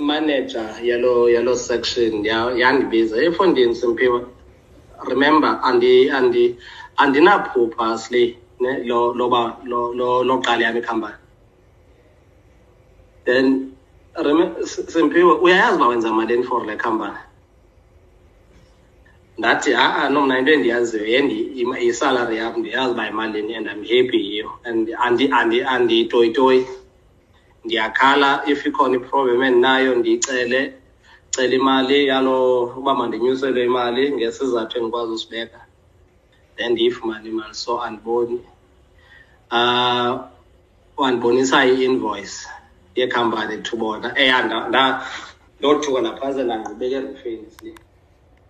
imaneja yalo yalo section yandibiza ya efondini simpiwa remember andi andi andinaphupha sli ne lo loba lo lo loqala yami ikhampani then simpiwe uyayazi uba wenza malini for le khampani ndathi ha-a no mna into endiyaziyo yisalary yam ndiyazi uba yimalini and i'm happy yiyo and anditoyitoyi ndiyakhala if ikhona iproblem endinayo ndiyicele cela imali yalo uba mandinyuselwe imali ngesizathu endikwazi usibeka then ndiyifumane imali so andiboni um wandibonisa i-invoice yekhampani thubona eya ndothuka naphantse ndangqubeka erufeni sile